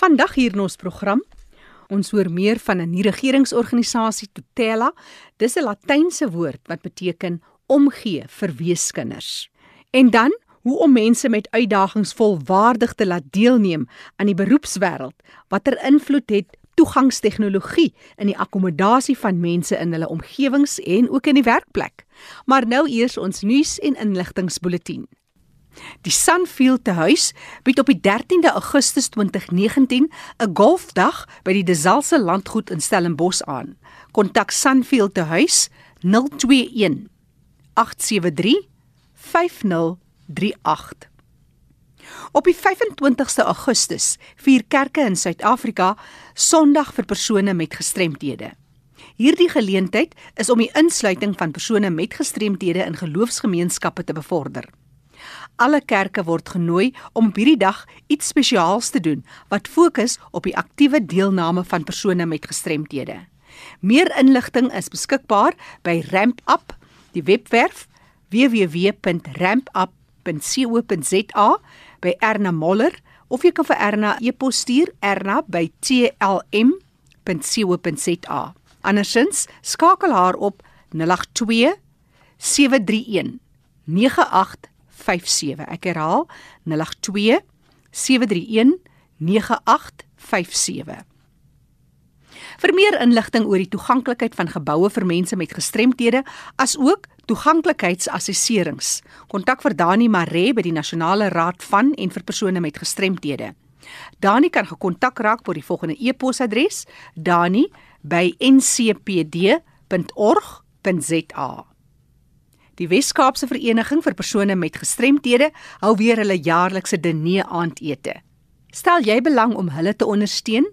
Vandag hier in ons program ons hoor meer van 'n nie-regeringsorganisasie Tutela. Dis 'n Latynse woord wat beteken omgee vir weeskinders. En dan hoe om mense met uitdagings volwaardig te laat deelneem aan die beroepswêreld, watter invloed het toegangstegnologie in die akkommodasie van mense in hulle omgewings en ook in die werkplek. Maar nou eers ons nuus en inligtingsbulletin. Die Sunfield te huis bied op die 13de Augustus 2019 'n golfdag by die Desalse landgoed in Stellenbosch aan. Kontak Sunfield te huis 021 873 5038. Op die 25ste Augustus vier kerke in Suid-Afrika Sondag vir persone met gestremthede. Hierdie geleentheid is om die insluiting van persone met gestremthede in geloofsgemeenskappe te bevorder. Alle kerke word genooi om op hierdie dag iets spesiaals te doen wat fokus op die aktiewe deelname van persone met gestremthede. Meer inligting is beskikbaar by Ramp Up, die webwerf www.rampup.co.za by Erna Moller of jy kan vir Erna e-pos stuur erna@tlm.co.za. Andersins skakel haar op 082 731 9857. Ek herhaal 082 731 9857. Vir meer inligting oor die toeganklikheid van geboue vir mense met gestremthede, asook toeganklikheidsassesserings. Kontak vir Dani Maree by die Nasionale Raad van en vir persone met gestremthede. Dani kan gekontak raak op die volgende e-posadres: dani@ncpd.org.za. Die Wes-Kaapse Vereniging vir persone met gestremthede hou weer hulle jaarlikse diner aandete. Stel jy belang om hulle te ondersteun?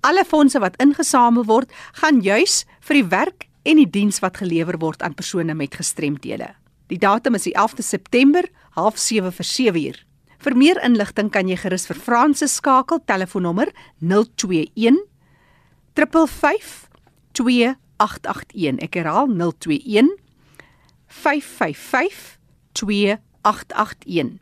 Alle fondse wat ingesamel word, gaan juis vir die werk en die diens wat gelewer word aan persone met gestremthede. Die datum is die 11de September, 07:30 vir 7uur. Vir meer inligting kan jy gerus vir Fransis skakel telefoonnommer 021 355 2881. Ek herhaal 021 555 2881.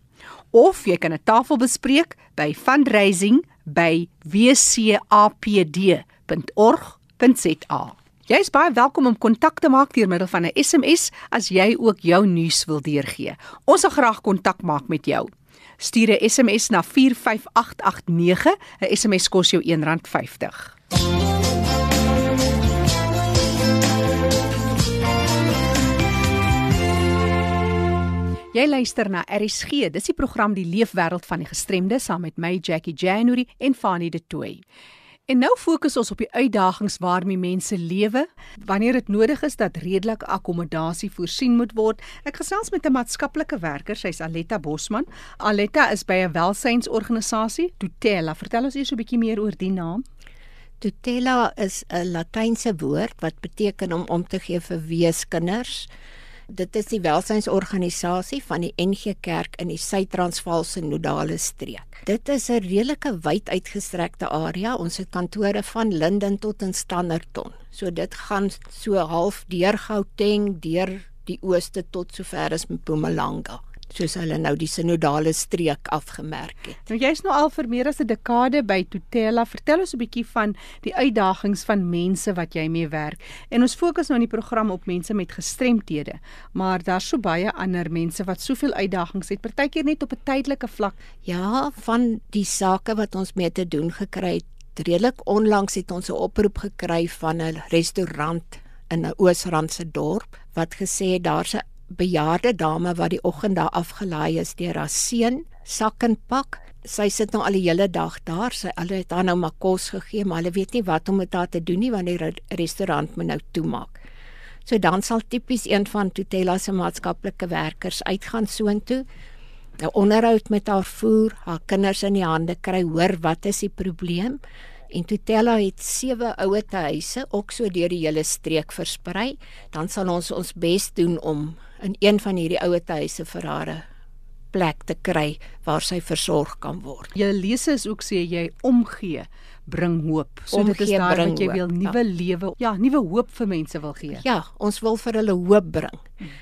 Of jy kan 'n tafel bespreek by fundraising@wcapd.org.za. Jy is baie welkom om kontak te maak deur middel van 'n SMS as jy ook jou nuus wil deurgee. Ons sal graag kontak maak met jou. Stuur 'n SMS na 45889. 'n SMS kos jou R1.50. Jy luister na RSG. Dis die program Die Leefwêreld van die Gestremde saam met my Jackie January en Fanny De Tooy. En nou fokus ons op die uitdagings waarmee mense lewe wanneer dit nodig is dat redelike akkommodasie voorsien moet word. Ek gesels met 'n maatskaplike werker, sy's Aletta Bosman. Aletta is by 'n welsynsorganisasie, Tutela. Vertel ons eers 'n bietjie meer oor die naam. Tutela is 'n Latynse woord wat beteken om om te gee vir weeskinders. Dit is die welsynsorganisasie van die NG Kerk in die Suid-Transvaalse Nodale streek. Dit is 'n redelike wyd uitgestrekte area. Ons het kantore van Linden tot in Standerton. So dit gaan so half deur Gauteng, deur die ooste tot sover as Mpumalanga soos hulle nou die sinodale streek afgemerk het. Nou jy's nou al vir meer as 'n dekade by Tutela. Vertel ons 'n bietjie van die uitdagings van mense wat jy mee werk. En ons fokus nou in die program op mense met gestremthede, maar daar's so baie ander mense wat soveel uitdagings het, partykeer net op 'n tydelike vlak. Ja, van die sake wat ons mee te doen gekry het, redelik onlangs het ons 'n oproep gekry van 'n restaurant in 'n Oosrandse dorp wat gesê het daar's 'n bejaarde dame wat die oggend daar afgelaai is deur haar seun, sak en pak. Sy sit nou al die hele dag daar. Sy hulle het haar nou maar kos gegee, maar hulle weet nie wat om met haar te doen nie want die restaurant moet nou toemaak. So dan sal tipies een van Tutela se maatskaplike werkers uitgaan soontoe. Nou onderhoud met haar voer, haar kinders in die hande kry, hoor wat is die probleem? En Tutela het sewe ouer huise ook so deur die hele streek versprei. Dan sal ons ons bes doen om in een van hierdie ouer huise vir haar 'n plek te kry waar sy versorg kan word. Jy lees is ook sê jy omgee bring hoop. So omgee, dit is daar wat jy wil nuwe ja. lewe, ja, nuwe hoop vir mense wil gee. Ja, ons wil vir hulle hoop bring.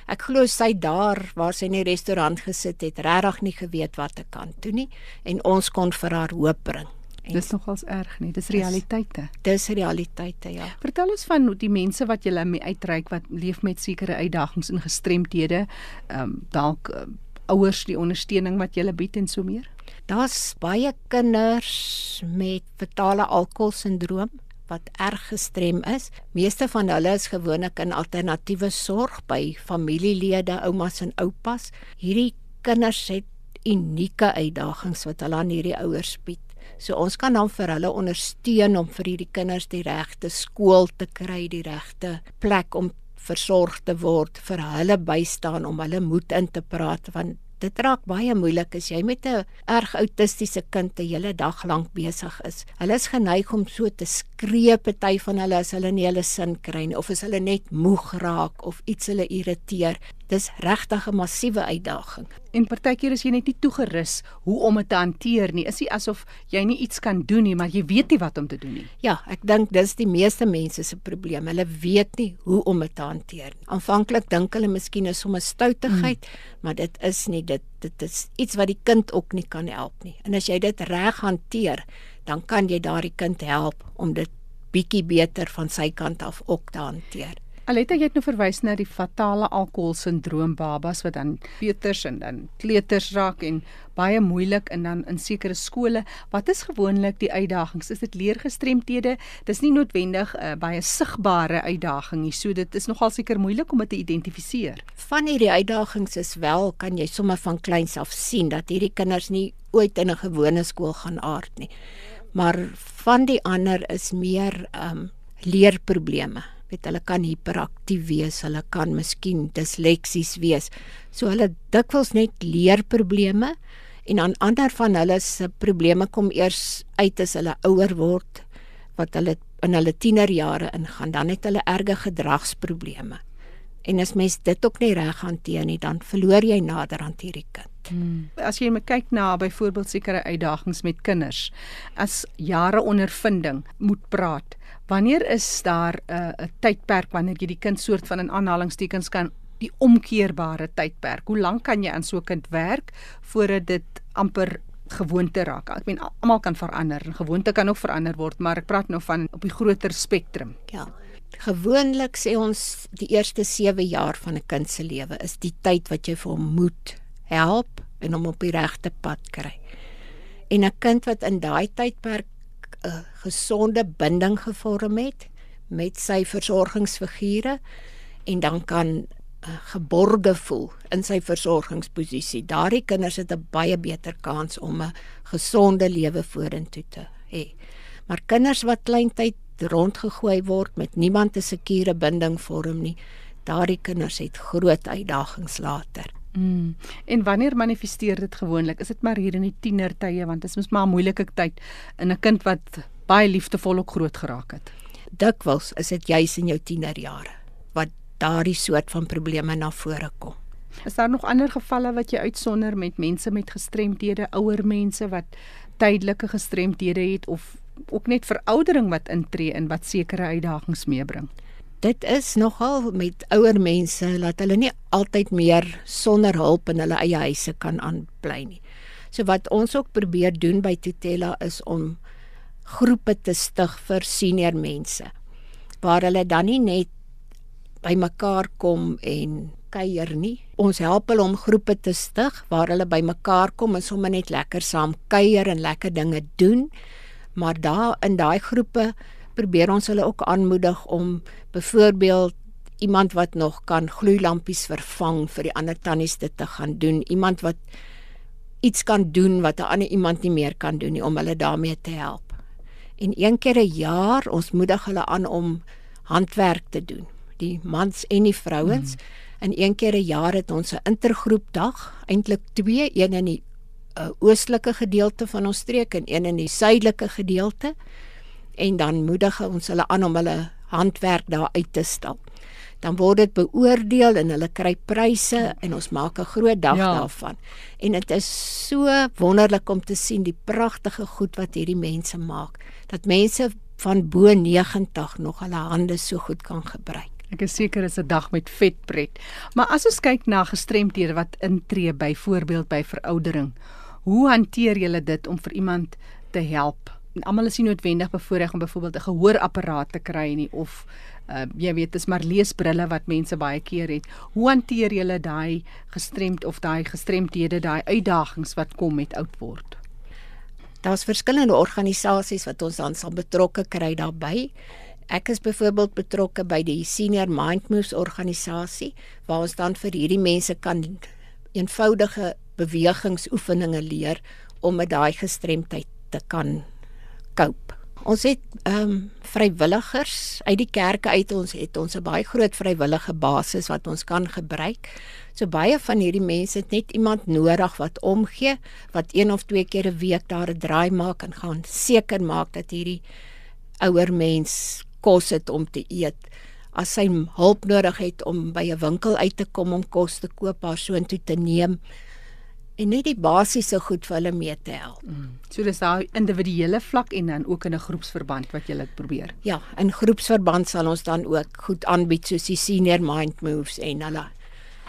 Ek glo sy daar waar sy in die restaurant gesit het, regtig nie geweet wat te kan doen nie en ons kon vir haar hoop bring dis nogals erg nie. Dis realiteite. Dis realiteite, ja. Vertel ons van die mense wat jy mee uitreik wat leef met sekere uitdagings en gestremthede. Ehm um, dalk uh, ouers die ondersteuning wat jy bied en so meer. Daar's baie kinders met fetale alkoholsindroom wat erg gestrem is. Meeste van hulle is gewoonlik in alternatiewe sorg by familielede, oumas en oupas. Hierdie kinders het unieke uitdagings wat hulle aan hierdie ouers bied. So ons kan dan vir hulle ondersteun om vir hierdie kinders die regte skool te kry, die regte plek om versorg te word, vir hulle bystaan om hulle moed in te praat want dit raak baie moeilik as jy met 'n erg autistiese kind 'n hele dag lank besig is. Hulle is geneig om so te skree party van hulle as hulle nie hulle sin kry nie of as hulle net moeg raak of iets hulle irriteer. Dis regtig 'n massiewe uitdaging. En partykeer is jy net nie toegerus hoe om dit te hanteer nie. Is dit asof jy nie iets kan doen nie, maar jy weet nie wat om te doen nie. Ja, ek dink dis die meeste mense se probleem. Hulle weet nie hoe om dit te hanteer nie. Aanvanklik dink hulle miskien is sommer stoutigheid, hmm. maar dit is nie dit dit is iets wat die kind ook nie kan help nie. En as jy dit reg hanteer, dan kan jy daardie kind help om dit bietjie beter van sy kant af ook te hanteer. Aletta jy het nou verwys na die fatale alkoholsindroom babas wat dan peuters en dan kleuters raak en baie moeilik en dan in sekere skole. Wat is gewoonlik die uitdagings? Is dit leergestremthede? Dis nie noodwendig 'n uh, baie sigbare uitdaging nie. So dit is nogal seker moeilik om dit te identifiseer. Van hierdie uitdagings is wel kan jy sommer van kleins af sien dat hierdie kinders nie ooit in 'n gewone skool gaan aard nie. Maar van die ander is meer ehm um, leerprobleme weet hulle kan hiperaktief wees, hulle kan miskien disleksies wees. So hulle dikwels net leerprobleme en aan ander van hulle se probleme kom eers uit as hulle ouer word wat hulle in hulle tienerjare ingaan, dan het hulle erge gedragsprobleme. En as mens dit ook nie reg hanteer nie, dan verloor jy nader aan hierdie kind. Hmm. As jy kyk na byvoorbeeld sekere uitdagings met kinders, as jare ondervinding moet praat, wanneer is daar 'n uh, 'n tydperk wanneer jy die kind soort van in aanhalingstekens kan die omkeerbare tydperk. Hoe lank kan jy aan so 'n kind werk voordat dit amper gewoonte raak? Ek meen almal kan verander en gewoonte kan ook verander word, maar ek praat nou van op die groter spektrum. Ja. Gewoonlik sê ons die eerste 7 jaar van 'n kind se lewe is die tyd wat jy vir hom moet help en hom op die regte pad kry. En 'n kind wat in daai tydperk 'n gesonde binding gevorm het met sy versorgingsfigure en dan kan uh, geborge voel in sy versorgingsposisie. Daardie kinders het 'n baie beter kans om 'n gesonde lewe vorentoe te hê. Maar kinders wat kleintyd rondgegooi word met niemand 'n sekure binding vorm nie, daardie kinders het groot uitdagings later. Mm. En wanneer manifesteer dit gewoonlik? Is dit maar hier in die tienertye want dit is mos maar 'n moeilike tyd in 'n kind wat baie liefdevol ook groot geraak het. Dikwels is dit juis in jou tienerjare wat daardie soort van probleme na vore kom. Is daar nog ander gevalle wat jy uitsonder met mense met gestremdhede, ouer mense wat tydelike gestremdhede het of ook net veroudering wat intree en wat sekere uitdagings meebring? dit is nogal met ouer mense dat hulle nie altyd meer sonder hulp in hulle eie huise kan aanbly nie. So wat ons ook probeer doen by Tutela is om groepe te stig vir senior mense waar hulle dan nie net bymekaar kom en kuier nie. Ons help hulle om groepe te stig waar hulle bymekaar kom en sommer net lekker saam kuier en lekker dinge doen. Maar daar in daai groepe probeer ons hulle ook aanmoedig om byvoorbeeld iemand wat nog kan gloeilampies vervang vir die ander tannies dit te gaan doen, iemand wat iets kan doen wat 'n ander iemand nie meer kan doen nie om hulle daarmee te help. En een keer 'n jaar ons moedig hulle aan om handwerk te doen, die mans en die vrouens. Mm. En een keer 'n jaar het ons 'n intergroepdag, eintlik twee, een in die uh, oostelike gedeelte van ons streek en een in die suidelike gedeelte en dan moedig ons hulle aan om hulle handwerk daar uit te stal. Dan word dit beoordeel en hulle kry pryse en ons maak 'n groot dag ja. daarvan. En dit is so wonderlik om te sien die pragtige goed wat hierdie mense maak. Dat mense van bo 90 nog hulle hande so goed kan gebruik. Ek is seker dit is 'n dag met vetpret. Maar as ons kyk na gestremdhede wat intree byvoorbeeld by veroudering, hoe hanteer julle dit om vir iemand te help almal is nie noodwendig bevoorreg om byvoorbeeld 'n gehoorapparaat te kry nie of uh, jy weet dis maar leesbrille wat mense baie keer het. Hoe hanteer julle daai gestremd of daai gestremdhede, daai uitdagings wat kom met oud word? Daar's verskillende organisasies wat ons dan sal betrokke kry daarbey. Ek is byvoorbeeld betrokke by die Senior Mind Moves organisasie waar ons dan vir hierdie mense kan eenvoudige bewegingsoefeninge leer om met daai gestremdheid te kan cope. Ons het ehm um, vrywilligers uit die kerke uit ons het ons 'n baie groot vrywillige basis wat ons kan gebruik. So baie van hierdie mense het net iemand nodig wat omgee, wat een of twee keer 'n week daar 'n draai maak en gaan seker maak dat hierdie ouer mens kos het om te eet. As hy hulp nodig het om by 'n winkel uit te kom om kos te koop, haar soontoe te neem, en net die basiese goed vir hulle mee te help. Mm. So dis daai individuele vlak en dan ook in 'n groepsverband wat jy probeer. Ja, in groepsverband sal ons dan ook goed aanbied soos die senior mind moves en hulle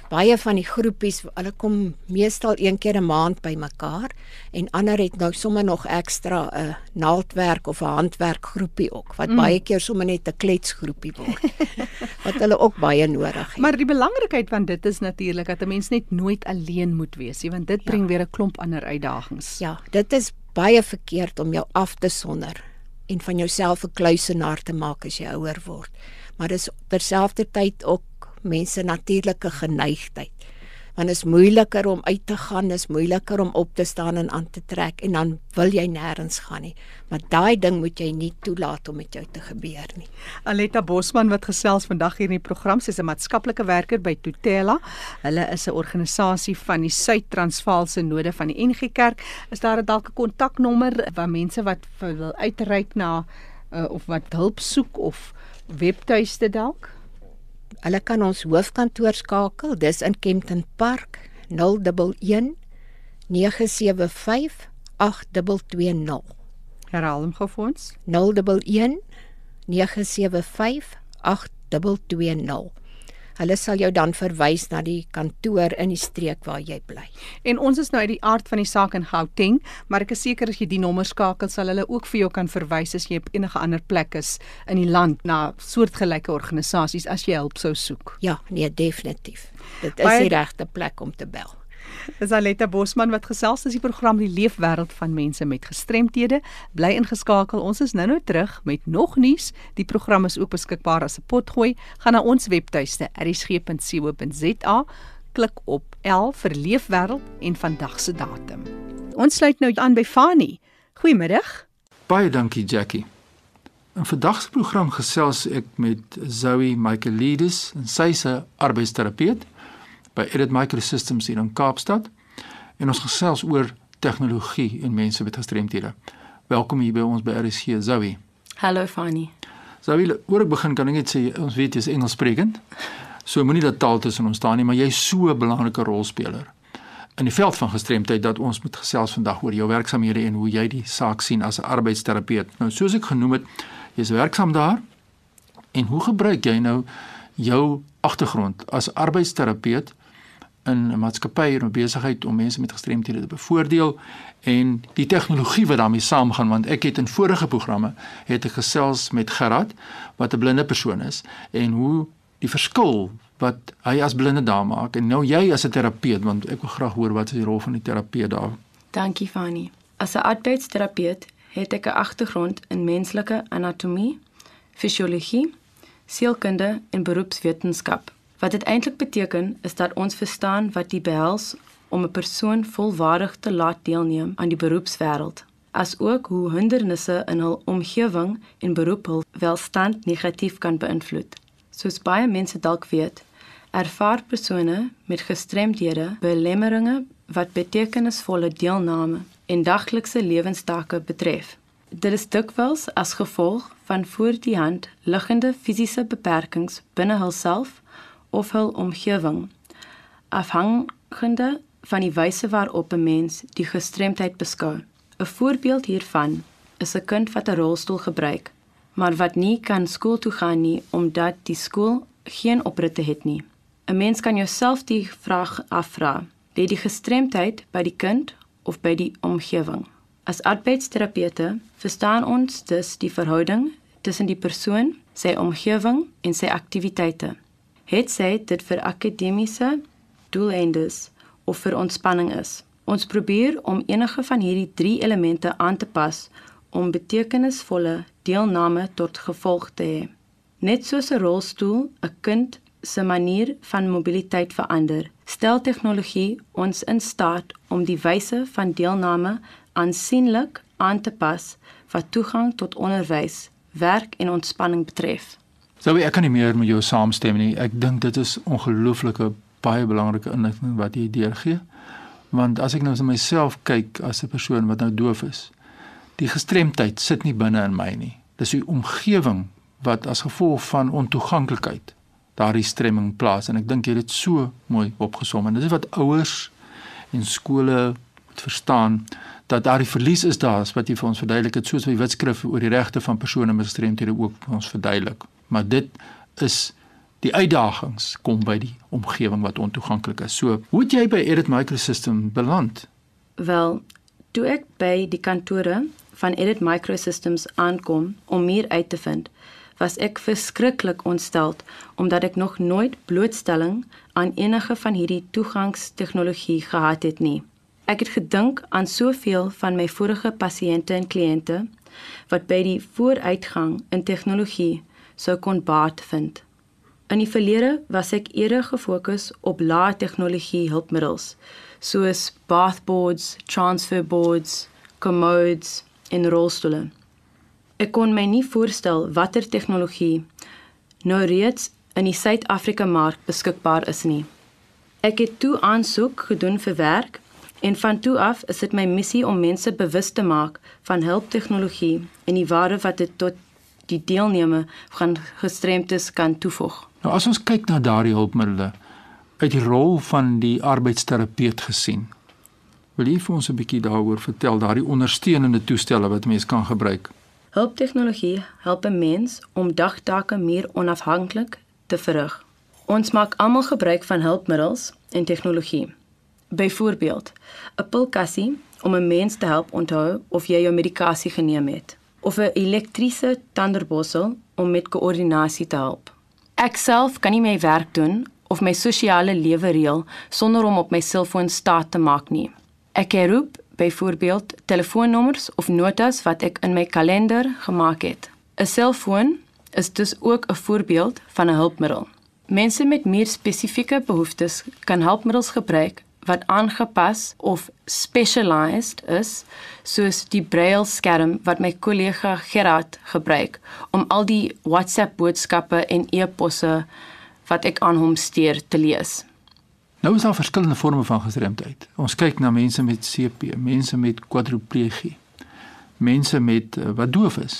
baie van die groepies, hulle kom meestal een keer 'n maand bymekaar en ander het nou sommer nog ekstra 'n naaldwerk of 'n handwerkgroepie ook wat mm. baie keer sommer net 'n kletsgroepie word. wat hulle ook baie nodig het. Maar die belangrikheid van dit is natuurlik dat 'n mens net nooit alleen moet wees nie, want dit bring ja. weer 'n klomp ander uitdagings. Ja, dit is baie verkeerd om jou af te sonder en van jouself 'n kluisenaar te maak as jy ouer word. Maar dis terselfdertyd ook mense natuurlike geneigtheid. Want is moeiliker om uit te gaan, is moeiliker om op te staan en aan te trek en dan wil jy nêrens gaan nie. Maar daai ding moet jy nie toelaat om met jou te gebeur nie. Aletta Bosman wat gesels vandag hier in die program, sy's 'n maatskaplike werker by Tutela. Hulle is 'n organisasie van die Suid-Transvaalse Node van die NG Kerk. Is daar dalk 'n kontaknommer waar mense wat wil uitreik na uh, of wat hulp soek of webtuiste dalk? Hulle kan ons hoofkantoor skakel. Dis in Kempton Park 011 975 8220. Herhaal hom gou vir ons. 011 975 8220. Hulle sal jou dan verwys na die kantoor in die streek waar jy bly. En ons is nou uit die aard van die saak in Gauteng, maar ek is seker as jy die nommer skakel, sal hulle ook vir jou kan verwys as jy op enige ander plek is in die land na soortgelyke organisasies as jy hulp sou soek. Ja, nee, definitief. Dit is Baie... die regte plek om te bel. Dis Aletta Bosman wat gesels is die program die leefwêreld van mense met gestremthede. Bly ingeskakel. Ons is nou-nou terug met nog nuus. Die program is ook beskikbaar as 'n potgooi. Gaan na ons webtuiste erisg.co.za, klik op L vir leefwêreld en vandag se datum. Ons sluit nou aan by Fani. Goeiemiddag. Baie dankie Jackie. In vandag se program gesels ek met Zoe Michaelides en sy is 'n arbeidsterapeut by Edit Microsystems hier in Kaapstad en ons gesels oor tegnologie en mense met gestremthede. Welkom hier by ons by RSG Zoe. Hallo Fanny. Zoe, oor ek begin kan ek net sê ons weet jy is Engelssprekend. So moenie dat taal tussen ons staan nie, maar jy's so 'n belangrike rolspeler in die veld van gestremdheid dat ons moet gesels vandag oor jou werksamehede en hoe jy die saak sien as 'n arbeidsterapeut. Nou soos ek genoem het, jy's werksaam daar. En hoe gebruik jy nou jou agtergrond as arbeidsterapeut in 'n maatskappy en 'n besigheid om mense met gestremthede te bevoordeel en die tegnologie wat daarmee saamgaan want ek het in vorige programme het ek gesels met Gerard wat 'n blinde persoon is en hoe die verskil wat hy as blinde daar maak en nou jy as 'n terapeut want ek wil graag hoor wat is die rol van die terapeut daar? Dankie Fanny as 'n arbeidsterapeut het ek 'n agtergrond in menslike anatomie fisiologie sielkunde en beroepswetenskap Wat dit eintlik beteken is dat ons verstaan wat dit behels om 'n persoon volwaardig te laat deelneem aan die beroepswêreld, asook hoe hindernisse in hul omgewing en beroep hul welstand negatief kan beïnvloed. Soos baie mense dalk weet, ervaar persone met gestremdhede belemmeringe wat betekenisvolle deelname en daglikse lewenstake betref. Dit is dikwels as gevolg van voor die hand liggende fisiese beperkings binne hulself of hul omgewing afhangende van die wyse waarop 'n mens die gestremdheid beskou. 'n Voorbeeld hiervan is 'n kind wat 'n rolstoel gebruik, maar wat nie kan skool toe gaan nie omdat die skool geen opritte het nie. 'n Mens kan jouself die vraag afvra: lê die gestremdheid by die kind of by die omgewing? As arbeidsterapeute verstaan ons dus die verhouding tussen die persoon, sy omgewing en sy aktiwiteite. Het sy dit vir akademiese doeleindes of vir ontspanning is. Ons probeer om enige van hierdie 3 elemente aan te pas om betekenisvolle deelname tot gevolg te hê. Net soos 'n rolstoel 'n kind se manier van mobiliteit verander, stel tegnologie ons in staat om die wyse van deelname aansienlik aan te pas wat toegang tot onderwys, werk en ontspanning betref. Sou ek kan nie meer met jou saamstem nie. Ek dink dit is ongelooflike baie belangrike inligting wat jy deurgee. Want as ek nou na myself kyk as 'n persoon wat nou doof is, die gestremdheid sit nie binne in my nie. Dis die omgewing wat as gevolg van ontoeganklikheid daardie stremming plaas en ek dink jy het dit so mooi opgesom en dit is wat ouers en skole moet verstaan dat daar die verlies is daar wat jy vir ons verduidelik het soos wat die wetskrif oor die regte van persone met gestremthede ook vir ons verduidelik maar dit is die uitdagings kom by die omgewing wat ontoeganklik is. So, hoe het jy by Edit Microsystem beland? Wel, toe ek by die kantore van Edit Microsystems aankom om meer uit te vind, was ek verskriklik ontsteld omdat ek nog nooit blootstelling aan enige van hierdie toegangstegnologie gehad het nie. Ek het gedink aan soveel van my vorige pasiënte en kliënte wat by die vooruitgang in tegnologie sou kon baat vind. In die verlede was ek eerder gefokus op lae tegnologie hulpmiddels soos bathboards, transfer boards, commodes en rolstoele. Ek kon my nie voorstel watter tegnologie nou reeds in die Suid-Afrika mark beskikbaar is nie. Ek het toe aansoek gedoen vir werk en van toe af is dit my missie om mense bewus te maak van hulptegnologie en die waarde wat dit tot die deelneme van gestremdes kan toevoeg. Nou as ons kyk na daardie hulpmiddels uit die rol van die arbeidsterapeut gesien. Wil jy vir ons 'n bietjie daaroor vertel, daardie ondersteunende toestelle wat mens kan gebruik? Hulptegnologie help 'n mens om dagtake meer onafhanklik te verrig. Ons maak almal gebruik van hulpmiddels en tegnologie. Byvoorbeeld, 'n pilkassie om 'n mens te help onthou of jy jou medikasie geneem het, of 'n elektriese tanderborsel om met koördinasie te help. Ek self kan nie my werk doen of my sosiale lewe reël sonder om op my selfoon staat te maak nie. Ek roep byvoorbeeld telefoonnommers of notas wat ek in my kalender gemaak het. 'n Selfoon is dus ook 'n voorbeeld van 'n hulpmiddel. Mense met meer spesifieke behoeftes kan hulpmiddels gebruik wat aangepas of specialized is, soos die braille skerm wat my kollega Gerard gebruik om al die WhatsApp boodskappe en e-posse wat ek aan hom stuur te lees. Nou is daar verskillende forme van gestremdheid. Ons kyk na mense met CP, mense met kwadriplegie, mense met uh, wat doof is.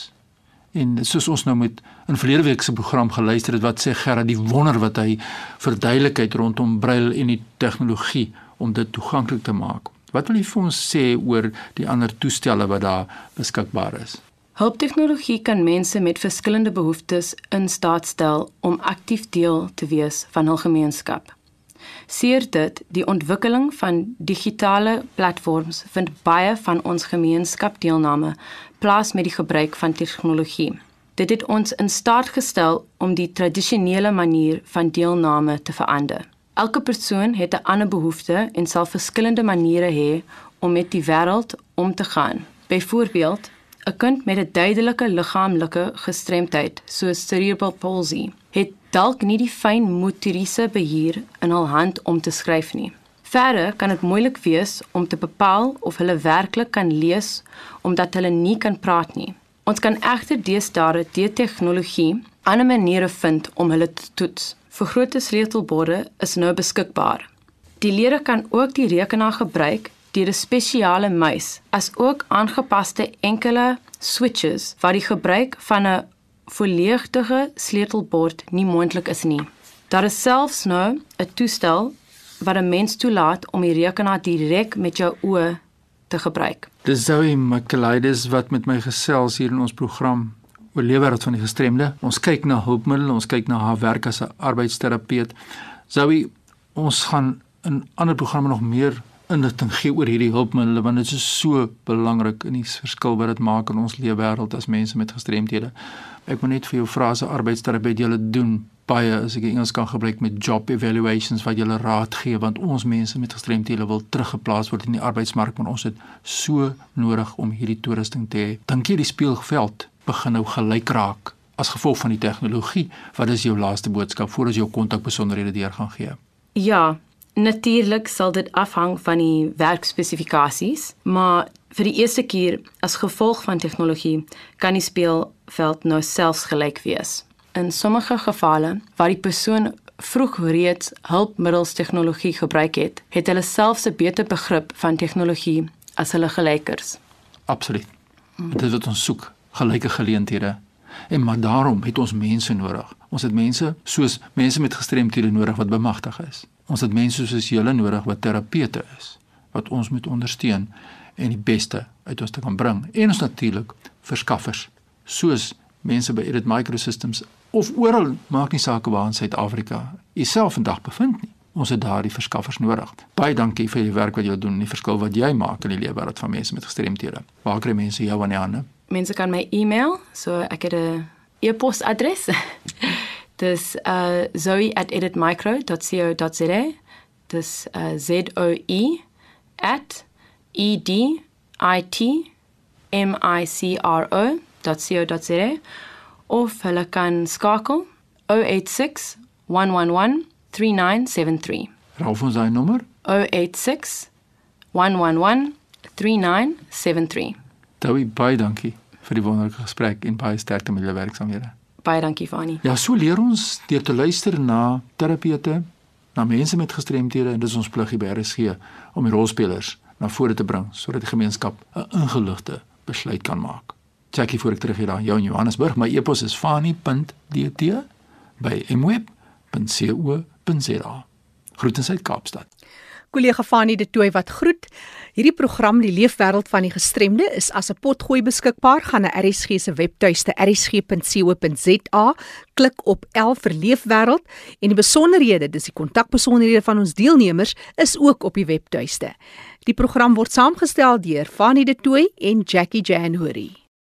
En soos ons nou met in verlede week se program geluister het wat sê Gerard die wonder wat hy verduidelikheid rondom braille en die tegnologie om dit toeganklik te maak. Wat wil jy vir ons sê oor die ander toestelle wat daar beskikbaar is? Hulptegnologie kan mense met verskillende behoeftes in staat stel om aktief deel te wees van hul gemeenskap. Seer dit die ontwikkeling van digitale platforms vind baie van ons gemeenskapdeelname plaas met die gebruik van tegnologie. Dit het ons in staat gestel om die tradisionele manier van deelname te verander. Elke persoon het 'n ander behoefte en sal verskillende maniere hê om met die wêreld om te gaan. Byvoorbeeld, 'n kind met 'n duidelike liggaamlike gestremdheid, soos cerebral palsy, het dalk nie die fyn motoriese beheer in hul hand om te skryf nie. Verder kan dit moeilik wees om te bepaal of hulle werklik kan lees omdat hulle nie kan praat nie. Ons kan egter deesdae deur tegnologie ander maniere vind om hulle te toets. Vergrote sleutelborde is nou beskikbaar. Die leerders kan ook die rekenaar gebruik deur 'n spesiale muis, as ook aangepaste enkele switches wat die gebruik van 'n volledige sleutelbord nie moontlik is nie. Daar is selfs nou 'n toestel wat 'n mens toelaat om die rekenaar direk met jou oë te gebruik. Dis Zoe McLeodis wat met my gesels hier in ons program oor lewenswêreld van die gestremde. Ons kyk na hulpmiddels, ons kyk na haar werk as 'n arbeidsterapeut. Zoe, ons gaan in ander programme nog meer inligting gee oor hierdie hulpmiddels want dit is so belangrik in die verskil wat dit maak in ons leefwêreld as mense met gestremthede. Ek moet net vir jou vra as 'n arbeidsterapeut jy doen baie as ek Engels kan gebruik met job evaluations wat julle raad gee want ons mense met gestremthede wil teruggeplaas word in die arbeidsmark maar ons het so nodig om hierdie toerusting te hê. Dink jy die speelveld begin nou gelyk raak as gevolg van die tegnologie? Wat is jou laaste boodskap voor ons jou kontakbesonderhede deur gaan gee? Ja, Natuurlik sal dit afhang van die werkspesifikasies, maar vir die eerste keer as gevolg van tegnologie kan die speelveld nou selfs gelyk wees. In sommige gevalle waar die persoon vroeg reeds hulpmiddels tegnologie gebruik het, het hulle selfs 'n beter begrip van tegnologie as hulle gelykers. Absoluut. Dit is wat ons soek, gelyke geleenthede. En maar daarom het ons mense nodig. Ons het mense soos mense met gestremthede nodig wat bemagtig is. Ons het mense soos julle nodig wat terapeute is wat ons moet ondersteun en die beste uit ons te kan bring. En ons natuurlik verskaffers soos mense by Edit Microsystems of oral maak nie saak waar in Suid-Afrika jouself vandag bevind nie. Ons het daardie verskaffers nodig. Baie dankie vir die werk wat julle doen en die verskil wat jy maak in die lewe wat van mense met gestremthede. Waar kry mense jou aan die hande? Mense kan my e-mail, so ek het 'n e-posadres. Dis uh zoe@editmicro.co.za. Dis uh Z O E E D I T M I C R O.co.za of hulle kan skakel 086 111 3973. Raaf ons daai nommer 086 111 3973. Dawie baie dankie vir die wonderlike gesprek en baie sterkte met julle werksaamhede. Baie dankie Fani. Ja, so leer ons deur te luister na terapeute, na mense met gestremthede en dis ons plig hier by RSG om die rolspelers na vore te bring sodat die gemeenskap 'n ingeligte besluit kan maak. Jackie voor ek terug hier daar jou in Johannesburg, my e-pos is fani.dt by mweb.co.za. Groete uit Kaapstad. Kollega Fani de Tooi wat groet. Hierdie program Die Leefwêreld van die Gestremde is as 'n potgooi beskikbaar. Gaan na RSG se webtuiste rsg.co.za, klik op 11 vir Leefwêreld en die besonderhede, dis die kontakbesonderhede van ons deelnemers is ook op die webtuiste. Die program word saamgestel deur Fani de Tooi en Jackie January.